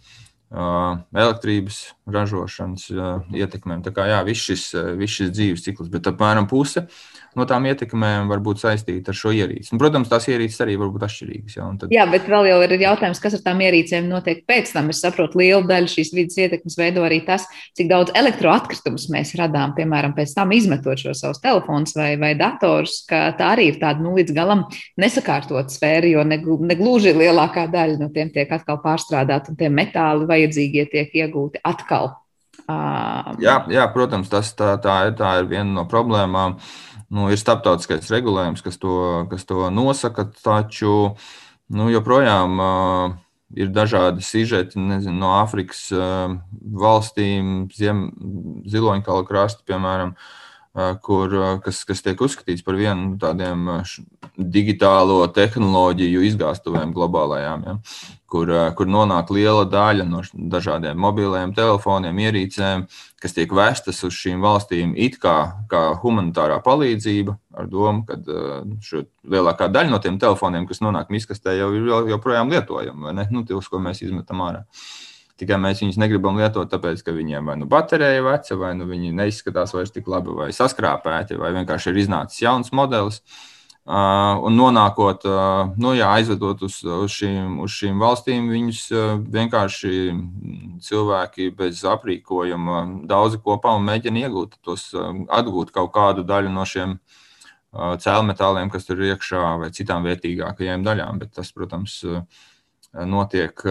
Elektrības ražošanas ietekmēm. Tā kā jā, viss šis, viss šis dzīves cikls, bet apmēram puse no tām ietekmēm var būt saistīta ar šo ierīci. Un, protams, tās ierīces arī var būt atšķirīgas. Ja, tad... Jā, bet vēl ir jautājums, kas ar tām ierīcēm notiek pēc tam. Es saprotu, liela daļa šīs vidas ietekmes veido arī tas, cik daudz elektroatkritumus mēs radām, piemēram, pēc tam izmetot šo savus telefonus vai, vai datorus, ka tā arī ir tāda nu, līdz galam nesakārtot sfēra, jo negluži lielākā daļa no tiem tiek atkal pārstrādāta un tie metāli vajadzīgie tiek iegūti atkal. Jā, jā, protams, tas tā, tā, ir, tā ir viena no problēmām. Uh, Nu, ir starptautiskais regulējums, kas to, kas to nosaka, taču nu, joprojām uh, ir dažādi sižeti nezinu, no Āfrikas uh, valstīm, Ziem, Ziloņkalu krasta, piemēram, uh, kur, uh, kas, kas tiek uzskatīts par vienu no tādiem digitālo tehnoloģiju izgāstuvēm globālajām. Ja kur, kur nonāk liela daļa no dažādiem mobiliem telefoniem, ierīcēm, kas tiek vestas uz šīm valstīm it kā, kā humanitārā palīdzība, ar domu, ka lielākā daļa no tiem telefoniem, kas nonāk miskastē, jau ir joprojām lietojami, ne? Nu, tos, ko mēs izmetam ārā. Tikai mēs viņus negribam lietot, tāpēc, ka viņiem vai nu baterija ir veca, vai nu viņi neizskatās vairs tik labi, vai saskrāpēti, vai vienkārši ir iznācis jauns modelis. Uh, Uh, un nonākot, uh, nu, jā, aizvedot uz, uz, šīm, uz šīm valstīm, viņus uh, vienkārši cilvēki bez aprīkojuma daudzi kopā un mēģina iegūt tos, atgūt kaut kādu daļu no šiem cēlmetāliem, kas tur iekšā, vai citām vērtīgākajām daļām. Bet tas, protams, notiek,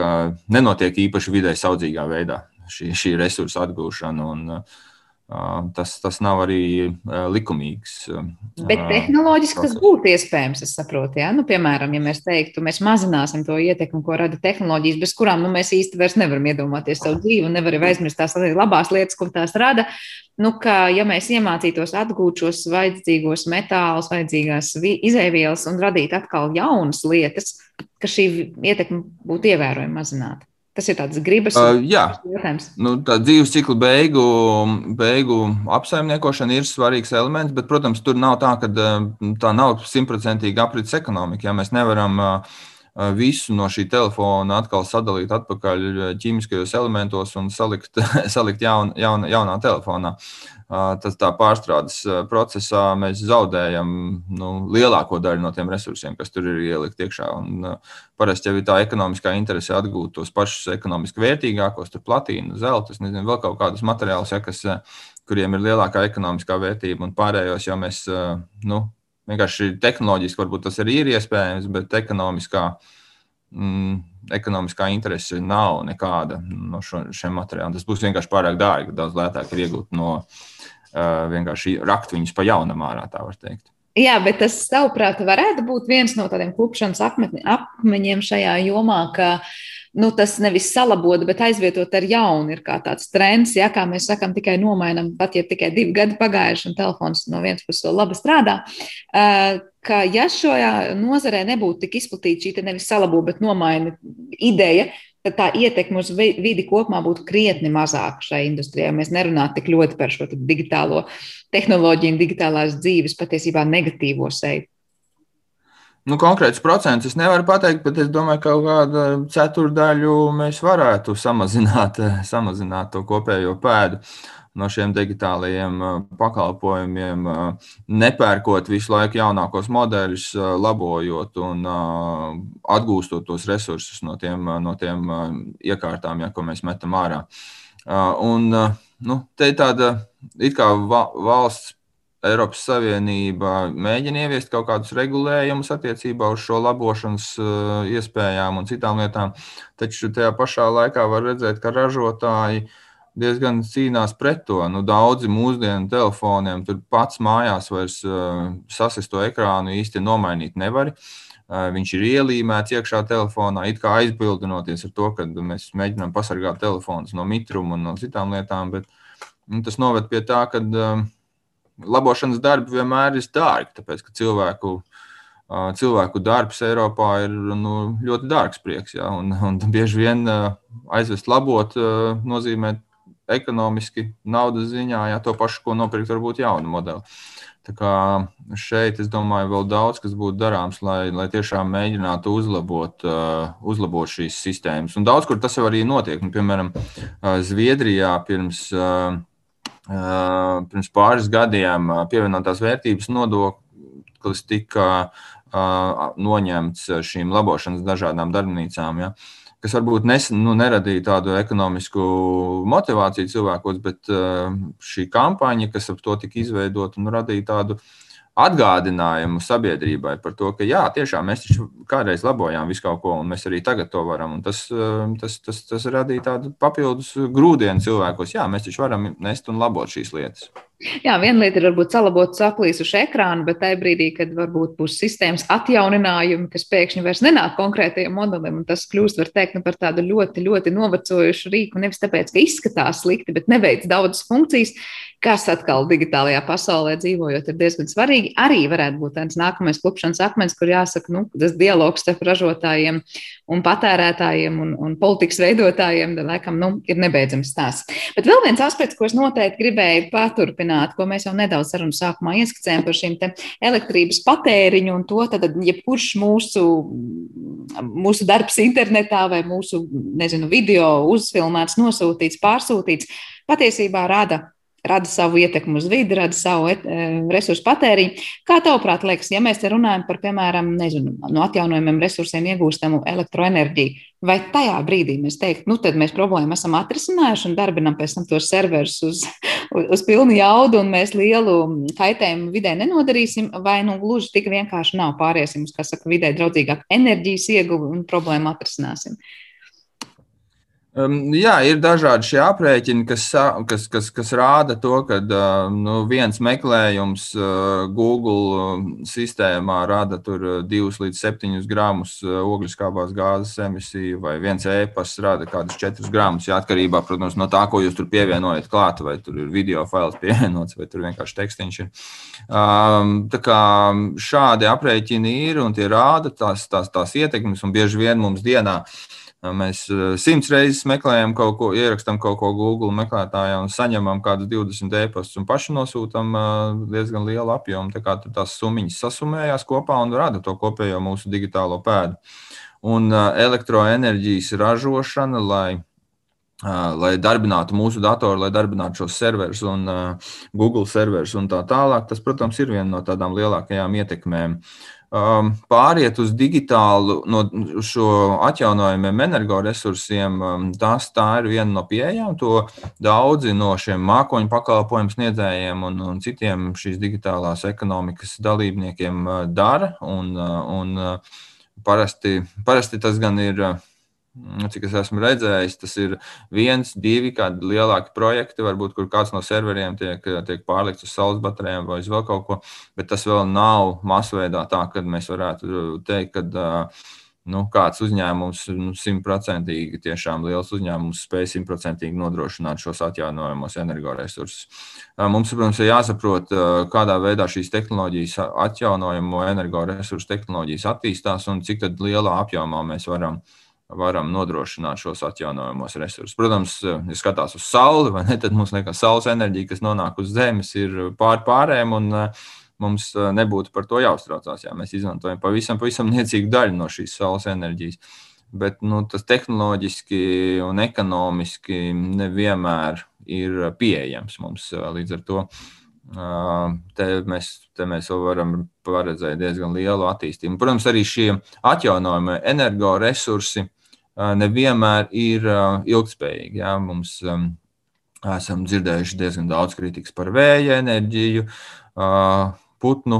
nenotiek īpaši vidē saudzīgā veidā, šī, šī resursa atgūšana. Un, uh, Tas, tas nav arī likumīgs. Bet tehnoloģiski tas būtu iespējams, es saprotu. Ja? Nu, piemēram, ja mēs teiktu, mēs mazināsim to ietekmi, ko rada tehnoloģijas, bez kurām nu, mēs īsti vairs nevaram iedomāties savu dzīvi un nevaram aizmirst tās labās lietas, ko tās rada. Nu, ka, ja mēs iemācītos atgūt šos vajadzīgos metālus, vajadzīgās izēvielas un radīt atkal jaunas lietas, ka šī ietekme būtu ievērojami mazināta. Tas ir tāds gribas uh, jautājums. Nu, tā dzīves cikla beigu, beigu apsaimniekošana ir svarīgs elements, bet, protams, tur nav tā, ka tā nav simtprocentīgi aprits ekonomika. Ja mēs nevaram uh, visu no šī telefona atkal sadalīt atpakaļ ķīmiskajos elementos un salikt, salikt jaun, jaun, jaunā telefonā. Tas tā pārstrādes procesā mēs zaudējam nu, lielāko daļu no tiem resursiem, kas tur ir ielikt iekšā. Un, parasti jau ir tā ekonomiskā interese atgūt tos pašus ekonomiski vērtīgākos, tur platīnu, zelta, nezinu, vēl kaut kādus materiālus, ja, kas, kuriem ir lielākā ekonomiskā vērtība, un pārējos jau mēs nu, vienkārši tehnoloģiski varbūt tas arī ir iespējams, bet ekonomiskā. Mm, ekonomiskā interese nav nekāda no šo, šiem materiāliem. Tas būs vienkārši pārāk dārgi. Daudz lētāk ir iegūt no uh, vienkārši rakt viņus pa jaunam ārā, tā var teikt. Jā, bet tas, tavuprāt, varētu būt viens no tādiem klupšanas akmeņiem šajā jomā, ka uh, nu, tas nevis salabot, bet aizvietot ar jaunu ir kā tāds trends, ja kā mēs sakām, tikai nomainam, pat ja tikai divi gadi pagājuši un telefons no vienas puses vēl labi strādā. Ka, ja šajā nozarē nebūtu tik izplatīta šī nevis salabo, bet nomaina ideja, tad tā ietekme uz vidi kopumā būtu krietni mazāka šai industrijai. Mēs nerunātu tik ļoti par šo digitālo tehnoloģiju un digitālās dzīves patiesībā negatīvo seju. Nu, konkrēts procents es nevaru pateikt, bet es domāju, ka kaut kādu ceturdaļu mēs varētu samazināt, samazināt to kopējo pēdu no šiem digitālajiem uh, pakalpojumiem, uh, nepērkot visu laiku jaunākos modeļus, uh, labojot un atgūstot tos resursus no tiem, no tiem iekārtām, ja, ko mēs metam ārā. Un, nu, te ir tāda it kā valsts Eiropas Savienība mēģina ieviest kaut kādus regulējumus attiecībā uz šo labošanas uh, iespējām un citām lietām, taču tajā pašā laikā var redzēt, ka ražotāji diezgan cīnās pret to. Nu, daudzi mūsdienu telefoniem tur pats mājās vairs uh, sasisto ekrānu īsti nomainīt nevar. Uh, viņš ir ielīmēts iekšā telefonā, it kā aizbildinoties ar to, ka mēs mēģinām pasargāt telefonus no mitruma un no citām lietām, bet nu, tas noved pie tā, ka uh, labošanas darbi vienmēr ir dārgi, tāpēc ka cilvēku, cilvēku darbs Eiropā ir nu, ļoti dārgs prieks. Ja, un, un bieži vien aizvest labot nozīmē ekonomiski, naudas ziņā, ja to pašu, ko nopirkt, varbūt jaunu modeli. Tā kā šeit, es domāju, vēl daudz kas būtu darāms, lai, lai tiešām mēģinātu uzlabot, uh, uzlabot šīs sistēmas. Un daudz kur tas jau arī notiek. Nu, piemēram, uh, Zviedrijā pirms, uh, pirms pāris gadiem pievienotās vērtības nodoklis tika noņemts šīm labošanas dažādām darbnīcām. Ja. Uh, kas varbūt nes, nu, neradīja tādu ekonomisku motivāciju cilvēkos, bet uh, šī kampaņa, kas ap to tika izveidota, nu, radīja tādu atgādinājumu sabiedrībai par to, ka jā, tiešām mēs taču kādreiz labojām visu kaut ko, un mēs arī tagad to varam. Un tas, uh, tas, tas, tas radīja tādu papildus grūdienu cilvēkos. Jā, mēs taču varam nest un labot šīs lietas. Jā, viena lieta ir varbūt salabot saplīsušu ekrānu, bet tajā brīdī, kad varbūt būs sistēmas atjauninājumi, kas pēkšņi vairs nenāk konkrētajiem modelim, un tas kļūst, var teikt, nu, par tādu ļoti, ļoti novecojušu rīku. Nevis tāpēc, ka izskatās slikti, bet neveic daudzas funkcijas, kas atkal digitālajā pasaulē dzīvojot, ir diezgan svarīgi. Arī varētu būt tāds nākamais klupšanas akmens, kur jāsaka, nu, tas dialogs starp ražotājiem un patērētājiem un, un politikas veidotājiem, laikam, nu, ir nebeidzams stāsts. Bet vēl viens aspekts, ko es noteikti gribēju paturpināt ko mēs jau nedaudz sarunu sākumā ieskicējām par šīm elektrības patēriņu un to, tad jebkurš mūsu, mūsu darbs internetā vai mūsu, nezinu, video uzfilmēts, nosūtīts, pārsūtīts, patiesībā rada rada savu ietekmi uz vidi, rada savu et, e, resursu patēriņu. Kā tavuprāt, liekas, ja mēs te runājam par, piemēram, nezinu, no atjaunojumiem resursiem iegūstamu elektroenerģiju, vai tajā brīdī mēs teiktu, nu tad mēs problēmu esam atrisinājuši un darbinam pēc tam tos serverus uz, uz, uz pilnu jaudu un mēs lielu kaitējumu vidē nenodarīsim, vai nu gluži tik vienkārši nav pāriesim uz, kā saka, vidē draudzīgāku enerģijas ieguvu un problēmu atrisināsim. Um, jā, ir dažādi šie aprēķini, kas, kas, kas, kas rāda to, ka uh, nu, viens meklējums uh, Google uh, sistēmā rada 2 līdz 7 gramus uh, ogliskābās gāzes emisiju, vai viens e-pasts rada kādus 4 gramus. Jā, atkarībā protams, no tā, ko jūs tur pievienojat klāt, vai tur ir video fails pievienots, vai tur vienkārši tekstiņš ir. Um, tā kā šādi aprēķini ir un tie rāda tās, tās, tās ietekmes, un bieži vien mums dienā. Mēs eh, simts reizes meklējam kaut ko, ierakstām kaut ko Google meklētājā un saņemam kādus 20 e-pastus un paši nosūtām eh, diezgan lielu apjomu. Tā kā tās summas sasumējās kopā un rada to kopējo mūsu digitālo pēdu. Un eh, elektroenerģijas ražošana, lai lai darbinātu mūsu datoru, lai darbinātu šos serverus un Google serverus un tā tālāk. Tas, protams, ir viena no tādām lielākajām ietekmēm. Uh, um, pāriet uz digitālu, no šo atjaunojumiem energoresursiem, um, tas tā ir viena no pieejām. To daudzi no šiem mākoņu pakalpojumu sniedzējiem un, un citiem šīs digitālās ekonomikas dalībniekiem uh, dara. Un, uh, un, uh, parasti, parasti tas gan ir. Uh, cik es esmu redzējis, tas ir viens, divi kādi lielāki projekti, varbūt kur kāds no serveriem tiek, tiek pārlikts uz saules baterijām vai uz vēl kaut ko, bet tas vēl nav masveidā tā, ka mēs varētu teikt, ka nu, kāds uzņēmums nu, simtprocentīgi, nu, tiešām liels uzņēmums spēj simtprocentīgi nodrošināt šos atjaunojamos energoresursus. Mums, protams, ir jāsaprot, kādā veidā šīs tehnoloģijas, atjaunojamo energoresursu tehnoloģijas attīstās un cik lielā apjomā mēs varam uh, varam nodrošināt šos atjaunojamos resursus. Protams, ja skatās uz sauli, ne, tad mums liekas, ka saules enerģija, kas nonāk uz Zemes, ir pār pārējiem, un eh, mums eh, nebūtu par to jāuztraucās. Jā. Mēs izmantojam pavisam, pavisam niecīgu daļu no šīs saules enerģijas. Bet nu, tas tehnoloģiski un ekonomiski nevienmēr ir pieejams mums eh, līdz ar to. Te mēs, te mēs varam paredzēt diezgan lielu attīstību. Protams, arī šie atjaunojami energoresursi nevienmēr ir ilgspējīgi. Jā. Mums esam dzirdējuši diezgan daudz kritikas par vēja enerģiju, putnu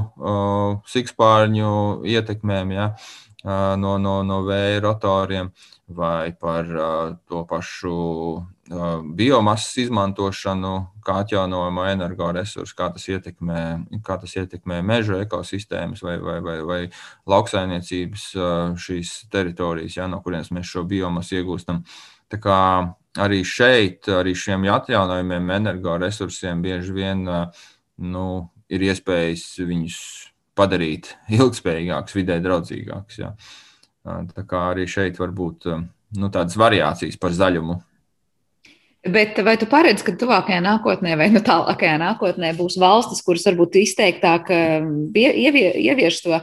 sikspārņu ietekmēm jā, no, no, no vēja rotoriem vai par to pašu biomasas izmantošanu, kā atjaunojumu energoresursu, kā tas ietekmē, kā tas ietekmē meža ekosistēmas vai, vai, vai, vai lauksaimniecības šīs teritorijas, ja, no kurienes mēs šo biomasu iegūstam. Tā kā arī šeit, arī šiem atjaunojumiem energoresursiem bieži vien nu, ir iespējas viņus padarīt ilgspējīgākus, vidē draudzīgākus. Ja. Tā kā arī šeit var būt nu, tādas variācijas par zaļumu Bet vai tu paredzi, ka tuvākajā nākotnē vai nu tālākajā nākotnē būs valstis, kuras varbūt izteiktāk um, ievieš to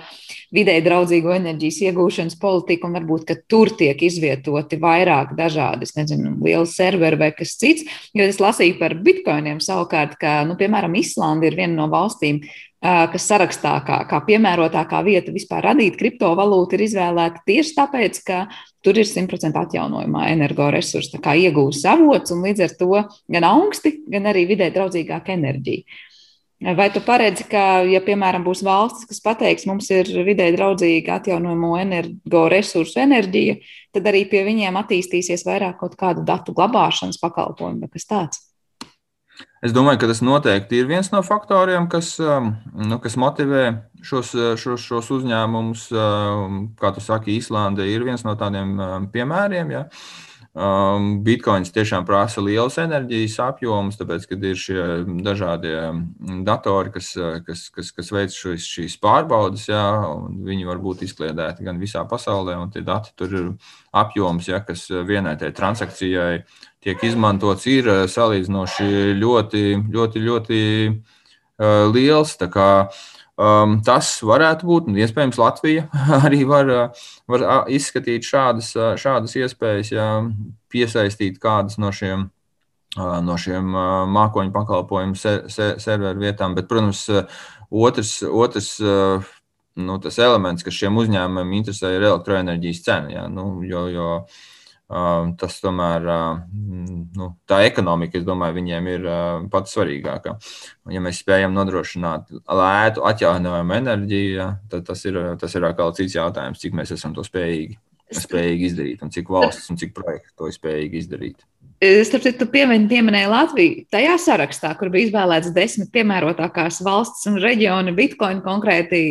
vidēji draudzīgo enerģijas iegūšanas politiku, un varbūt tur tiek izvietoti vairāk dažādi, nezinu, lieli serveri vai kas cits? Jo es lasīju par bitkoiniem savukārt, ka, nu, piemēram, Islanda ir viena no valstīm, kas sarakstā kā, kā piemērotākā vieta vispār radīt kriptovalūtu, ir izvēlēta tieši tāpēc, ka tur ir 100% atjaunojumā energoresursi, tā kā iegūst avots un līdz ar to gan augsti, gan arī vidē draudzīgāka enerģija. Vai tu paredzi, ka, ja, piemēram, būs valstis, kas pateiks, mums ir vidē draudzīga atjaunojamo energoresursu enerģija, tad arī pie viņiem attīstīsies vairāk kaut kādu datu glabāšanas pakalpojumu vai kas tāds? Es domāju, ka tas noteikti ir viens no faktoriem, kas, um, nu, kas motivē šos, šos, šos uzņēmumus. Um, kā tu saki, Īslande ir viens no tādiem um, piemēriem. Ja. Bitcoins tiešām prasa liels enerģijas apjomus, tāpēc, kad ir šie dažādie datori, kas, kas, kas, kas veic šīs, šīs pārbaudes, ja, viņi var būt izkliedēti gan visā pasaulē, un tie dati tur ir apjoms, ja, kas vienai transakcijai tiek izmantots, ir eh, salīdzinoši ļoti, ļoti, ļoti uh, liels. Kā, um, tas varētu būt, un iespējams Latvija arī var, var izskatīt šādas, šādas iespējas, ja piesaistīt kādas no šiem. No šiem mākoņu pakalpojumu ser, ser, serveru vietām, bet, protams, otrs, otrs nu, elements, kas šiem uzņēmumiem interesē, ir elektroenerģijas cena. Ja? Nu, jo, jo uh, Tas tomēr, nu, tā ekonomika, es domāju, viņiem ir pats svarīgākā. Ja mēs spējam nodrošināt lētu, atjaunojumu enerģiju, tad tas ir, tas ir atkal cits jautājums, cik mēs esam to spējīgi, spējīgi izdarīt un cik valstis un cik projekti to ir spējīgi izdarīt. Starp citu, piemin, pieminēja Latviju. Tajā sarakstā, kur bija izvēlēts desmit piemērotākās valsts un reģioni bitkoinu konkrēti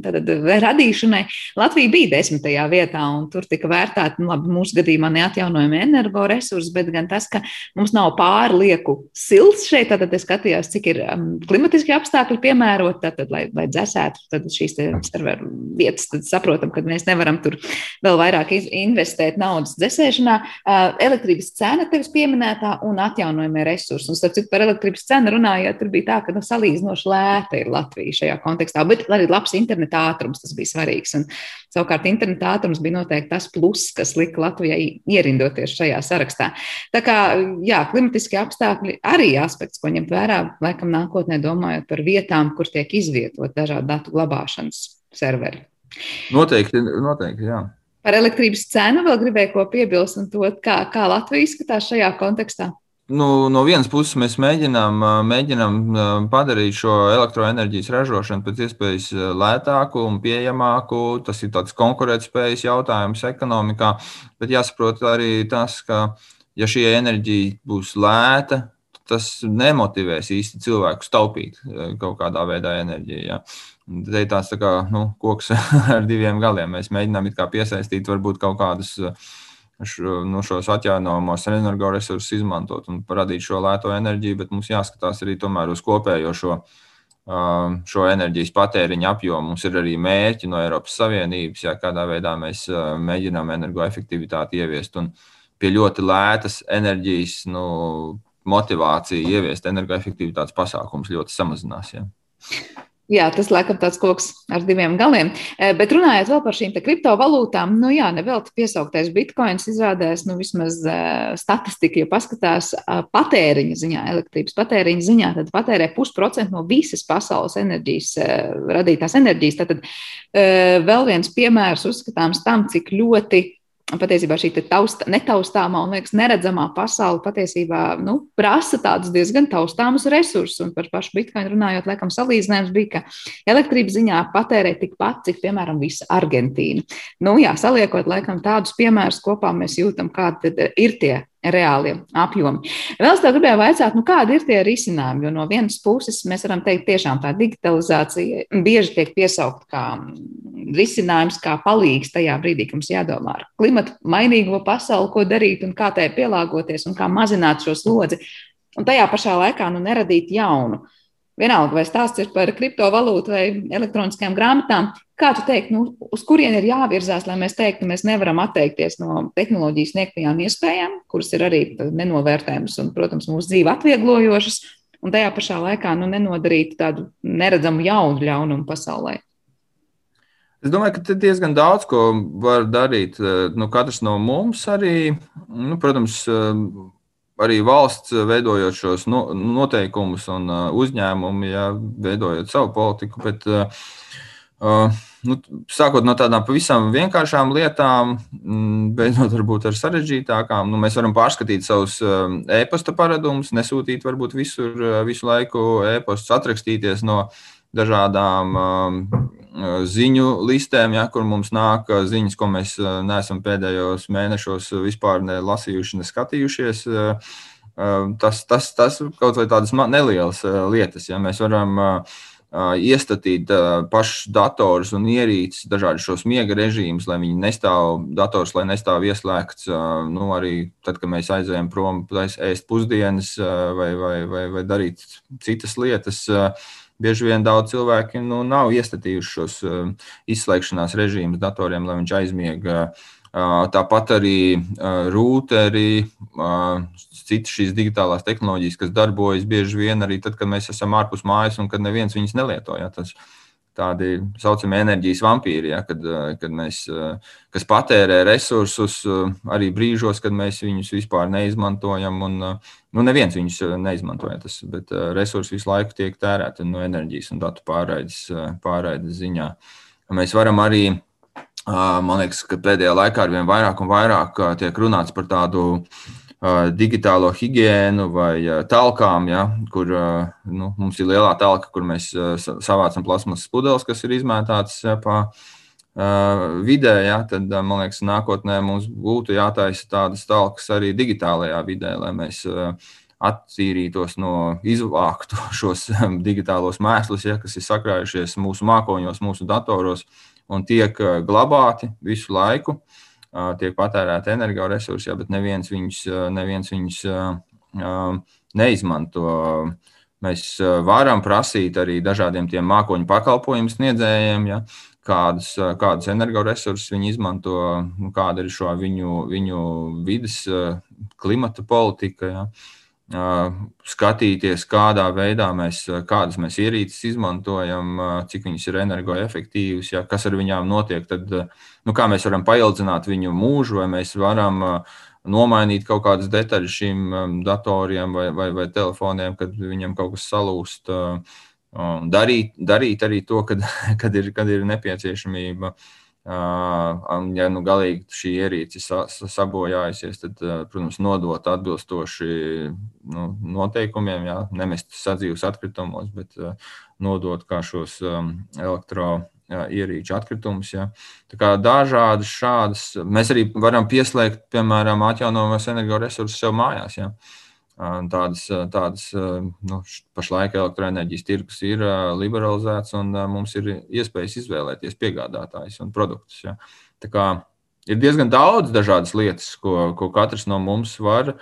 tad, radīšanai, Latvija bija desmitajā vietā, un tur tika vērtēti, nu, labi, mūsu gadījumā neatjaunojami energoresursi, bet gan tas, ka mums nav pārlieku silts šeit, tad es skatījos, cik ir um, klimatiski apstākļi piemērot, tad, tad, lai, lai dzēsētu tad šīs serveru vietas, tad saprotam, ka mēs nevaram tur vēl vairāk investēt naudas dzēsēšanā. Uh, elektrības cena tevis pieminētā un atjaunojamie resursi. Un, starp citu, par elektrības cenu runājot, tur bija tā, ka nu, salīdzinoši lēta ir Latvija šajā kontekstā, bet arī labs interneta ātrums tas bija svarīgs. Un, savukārt, interneta ātrums bija noteikti tas pluss, kas lika Latvijai ierindoties šajā sarakstā. Tā kā, jā, klimatiskie apstākļi arī aspekts, ko ņemt vērā, laikam nākotnē domājot par vietām, kur tiek izvietot dažādu datu glabāšanas serveri. Noteikti, noteikti, jā. Par elektrības cenu vēl gribēju ko piebilst, un to, kā, kā Latvija izskatās šajā kontekstā. Nu, no vienas puses, mēs mēģinām, mēģinām padarīt šo elektroenerģijas ražošanu pēc iespējas lētāku un pieejamāku. Tas ir tāds konkurētspējas jautājums ekonomikā, bet jāsaprot arī tas, ka, ja šī enerģija būs lēta, tas nemotivēs īsti cilvēkus taupīt kaut kādā veidā enerģiju. Ja. Te ir tāds tā kā, nu, koks ar diviem galiem. Mēs mēģinām piesaistīt varbūt kaut kādus šo, nu, šos atjaunojamos energoresursus izmantot un radīt šo lēto enerģiju, bet mums jāskatās arī uz kopējo šo, šo enerģijas patēriņa apjomu. Mums ir arī mērķi no Eiropas Savienības, jā, kādā veidā mēs mēģinām energoefektivitāti ieviest. Un pie ļoti lētas enerģijas nu, motivācija ieviest energoefektivitātes pasākumus ļoti samazinās. Jā. Jā, tas laikam tāds koks ar diviem galiem. Eh, bet runājot vēl par šīm kriptovalūtām, nu jā, nevelti piesauktais bitkoins izrādās, nu vismaz uh, statistika, ja paskatās uh, patēriņa ziņā, elektrības patēriņa ziņā, tad patērē pusprocentu no visas pasaules enerģijas, radītās enerģijas. Tad vēl viens piemērs uzskatāms tam, cik ļoti patiesībā šī tausta, netaustāmā un liekas, neredzamā pasaule patiesībā nu, prasa tādus diezgan taustāmus resursus. Un par pašu bitkoinu runājot, laikam, salīdzinājums bija, ka elektrības ziņā patērē tikpat, cik, piemēram, visa Argentīna. Nu, jā, saliekot laikam tādus piemērus kopā, mēs jūtam, kādi ir tie reālie apjomi. Vēl es tev gribēju jautāt, nu, kādi ir tie risinājumi? Jo no vienas puses mēs varam teikt, tiešām tā digitalizācija bieži tiek piesaukt kā risinājums, kā palīgs tajā brīdī, kad mums jādomā ar klimatu mainīgo pasauli, ko darīt un kā tai pielāgoties un kā mazināt šo slodzi. Un tajā pašā laikā nu, neradīt jaunu. Vienalga, vai stāsts ir par kriptovalūtu vai elektroniskajām grāmatām, kā tu teiktu, nu, uz kurien ir jāvirzās, lai mēs teiktu, mēs nevaram atteikties no tehnoloģijas sniegtajām iespējām, kuras ir arī nenovērtējamas un, protams, mūsu dzīvi atvieglojošas, un tajā pašā laikā nu, nenodarīt tādu neredzamu jaunu ļaunumu pasaulē. Es domāju, ka diezgan daudz ko var darīt. Nu, katrs no mums arī, nu, protams, arī valsts eh, veidojot šos noteikumus un eh, uzņēmumi, ja, veidojot savu politiku. Bet, uh, nu, sākot no tādām pavisam vienkāršām lietām, mm, beidzot varbūt ar sarežģītākām, nu, mēs varam pārskatīt savus e-pasta paradumus, nesūtīt varbūt visur, visu laiku e-pastus, atrakstīties no dažādām ziņu listēm, ja, kur mums nāk ziņas, ko mēs neesam pēdējos mēnešos vispār ne lasījuši, ne skatījušies. Tas, tas, tas kaut vai tādas nelielas lietas, ja mēs varam iestatīt pašus datorus un ierīces, dažādus šos miega režīmus, lai viņi nestāv, dators, lai nestāv ieslēgts. Nu, arī tad, kad mēs aizējām prom, ēst pusdienas vai, vai, vai, vai darīt citas lietas bieži vien daudz cilvēki nu, nav iestatījuši šos uh, izslēgšanās režīmus datoriem, lai viņš aizmiega. Uh, tāpat arī uh, rūteri, citas šīs digitālās tehnoloģijas, kas darbojas bieži vien arī tad, kad mēs esam ārpus mājas un kad neviens viņas nelieto. Ja, tas, tādi saucamie enerģijas vampīri, ja, kad, kad mēs, kas patērē resursus arī brīžos, kad mēs viņus vispār neizmantojam. Un, nu, neviens viņus neizmantoja, tas, bet resursi visu laiku tiek tērēti no enerģijas un datu pārraides, pārraides ziņā. Mēs varam arī, man liekas, ka pēdējā laikā ar vien vairāk un vairāk tiek runāts par tādu uh, digitālo higiēnu vai talkām, ja, kur nu, mums ir lielā talka, kur mēs savācam plasmasas pudeles, kas ir izmētātas pa vidē, ja, tad man liekas, nākotnē mums būtu jātaisa tādas talkas arī digitālajā vidē, lai mēs attīrītos no izvāktu šos digitālos mēslus, ja, kas ir sakrājušies mūsu mākoņos, mūsu datoros un tiek glabāti visu laiku. Uh, tiek patērēti energoresursi, ja, bet neviens viņus, neviens viņus neizmanto. Mēs varam prasīt arī dažādiem tiem mākoņu pakalpojumu sniedzējiem, ja, kādus, kādus energoresursus viņi izmanto, nu, kāda ir šo viņu, viņu vidas klimata politika. Ja skatīties, kādā veidā mēs, kādas mēs ierīces izmantojam, cik viņas ir energoefektīvas, ja, kas ar viņām notiek, tad nu, kā mēs varam paildzināt viņu mūžu, vai mēs varam nomainīt kaut kādas detaļas šīm datoriem vai, vai, vai telefoniem, kad viņam kaut kas salūst. Darīt, darīt arī to, kad, kad, ir, kad ir nepieciešamība. Ja nu galīgi šī ierīce sabojājusies, tad, protams, nodot atbilstoši nu, noteikumiem, jā, nemest sadzīves atkritumos, bet nodot kā šos elektroenerģijas ierīču atkritumus. Ja. Tā kā dažādas šādas, mēs arī varam pieslēgt, piemēram, atjaunojamos energoresursus sev mājās. Ja. Tādas, tādas nu, pašlaik elektroenerģijas tirgus ir liberalizēts, un mums ir iespējas izvēlēties piegādātājus un produktus. Ja. Tā kā ir diezgan daudz dažādas lietas, ko, ko katrs no mums var,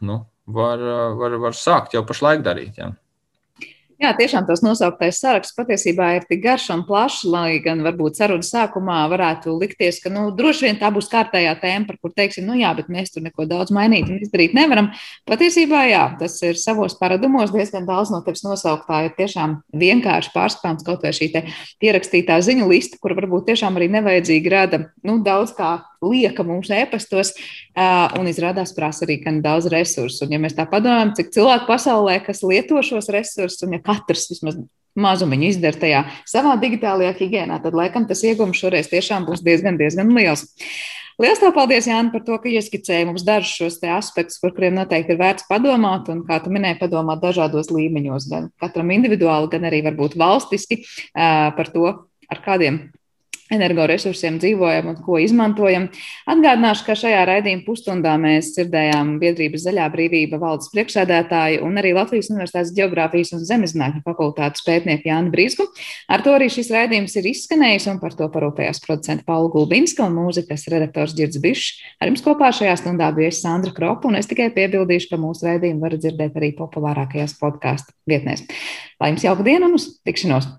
nu, var, var, var sākt jau pašlaik darīt. Ja. Jā, tiešām tas nosauktais saraksts patiesībā ir tik garš un plašs, lai gan varbūt sarunas sākumā varētu likties, ka nu, droši vien tā būs kārtējā tēma, par kur teiksim, nu jā, bet mēs tur neko daudz mainīt un izdarīt nevaram. Patiesībā, jā, tas ir savos paradumos diezgan daudz no tevis nosauktā ir tiešām vienkārši pārskatāms kaut vai šī pierakstītā ziņu lista, kur varbūt tiešām arī nevajadzīgi rada nu, daudz kā lieka mums e-pastos, un izrādās prasa arī gan daudz resursu. Un, ja mēs tā padomājam, cik cilvēku pasaulē, kas lieto šos resursus, un ja katrs vismaz mazumiņu izdara tajā savā digitālajā higiēnā, tad laikam tas iegums šoreiz tiešām būs diezgan, diezgan liels. Lielas paldies, Jānis, par to, ka ieskicēji mums dažus šos aspektus, par kuriem noteikti ir vērts padomāt, un, kā tu minēji, padomāt dažādos līmeņos, gan katram individuāli, gan arī varbūt valstiski par to, ar kādiem energoresursiem dzīvojam un ko izmantojam. Atgādināšu, ka šajā raidījuma pusstundā mēs dzirdējām biedrības Zaļā brīvība valdes priekšsēdētāju un arī Latvijas Universitātes Geogrāfijas un Zemezinātņu fakultātes pētnieku Jānu Brīsku. Ar to arī šis raidījums ir izskanējis un par to parūpējās producenta Paula Gulbinska un mūzikas redaktors Girds Bišs. Ar jums kopā šajā stundā bija es Sandra Kropa un es tikai piebildīšu, ka mūsu raidījumu var dzirdēt arī populārākajās podkāstu vietnēs. Lai jums jauka diena un uz tikšanos!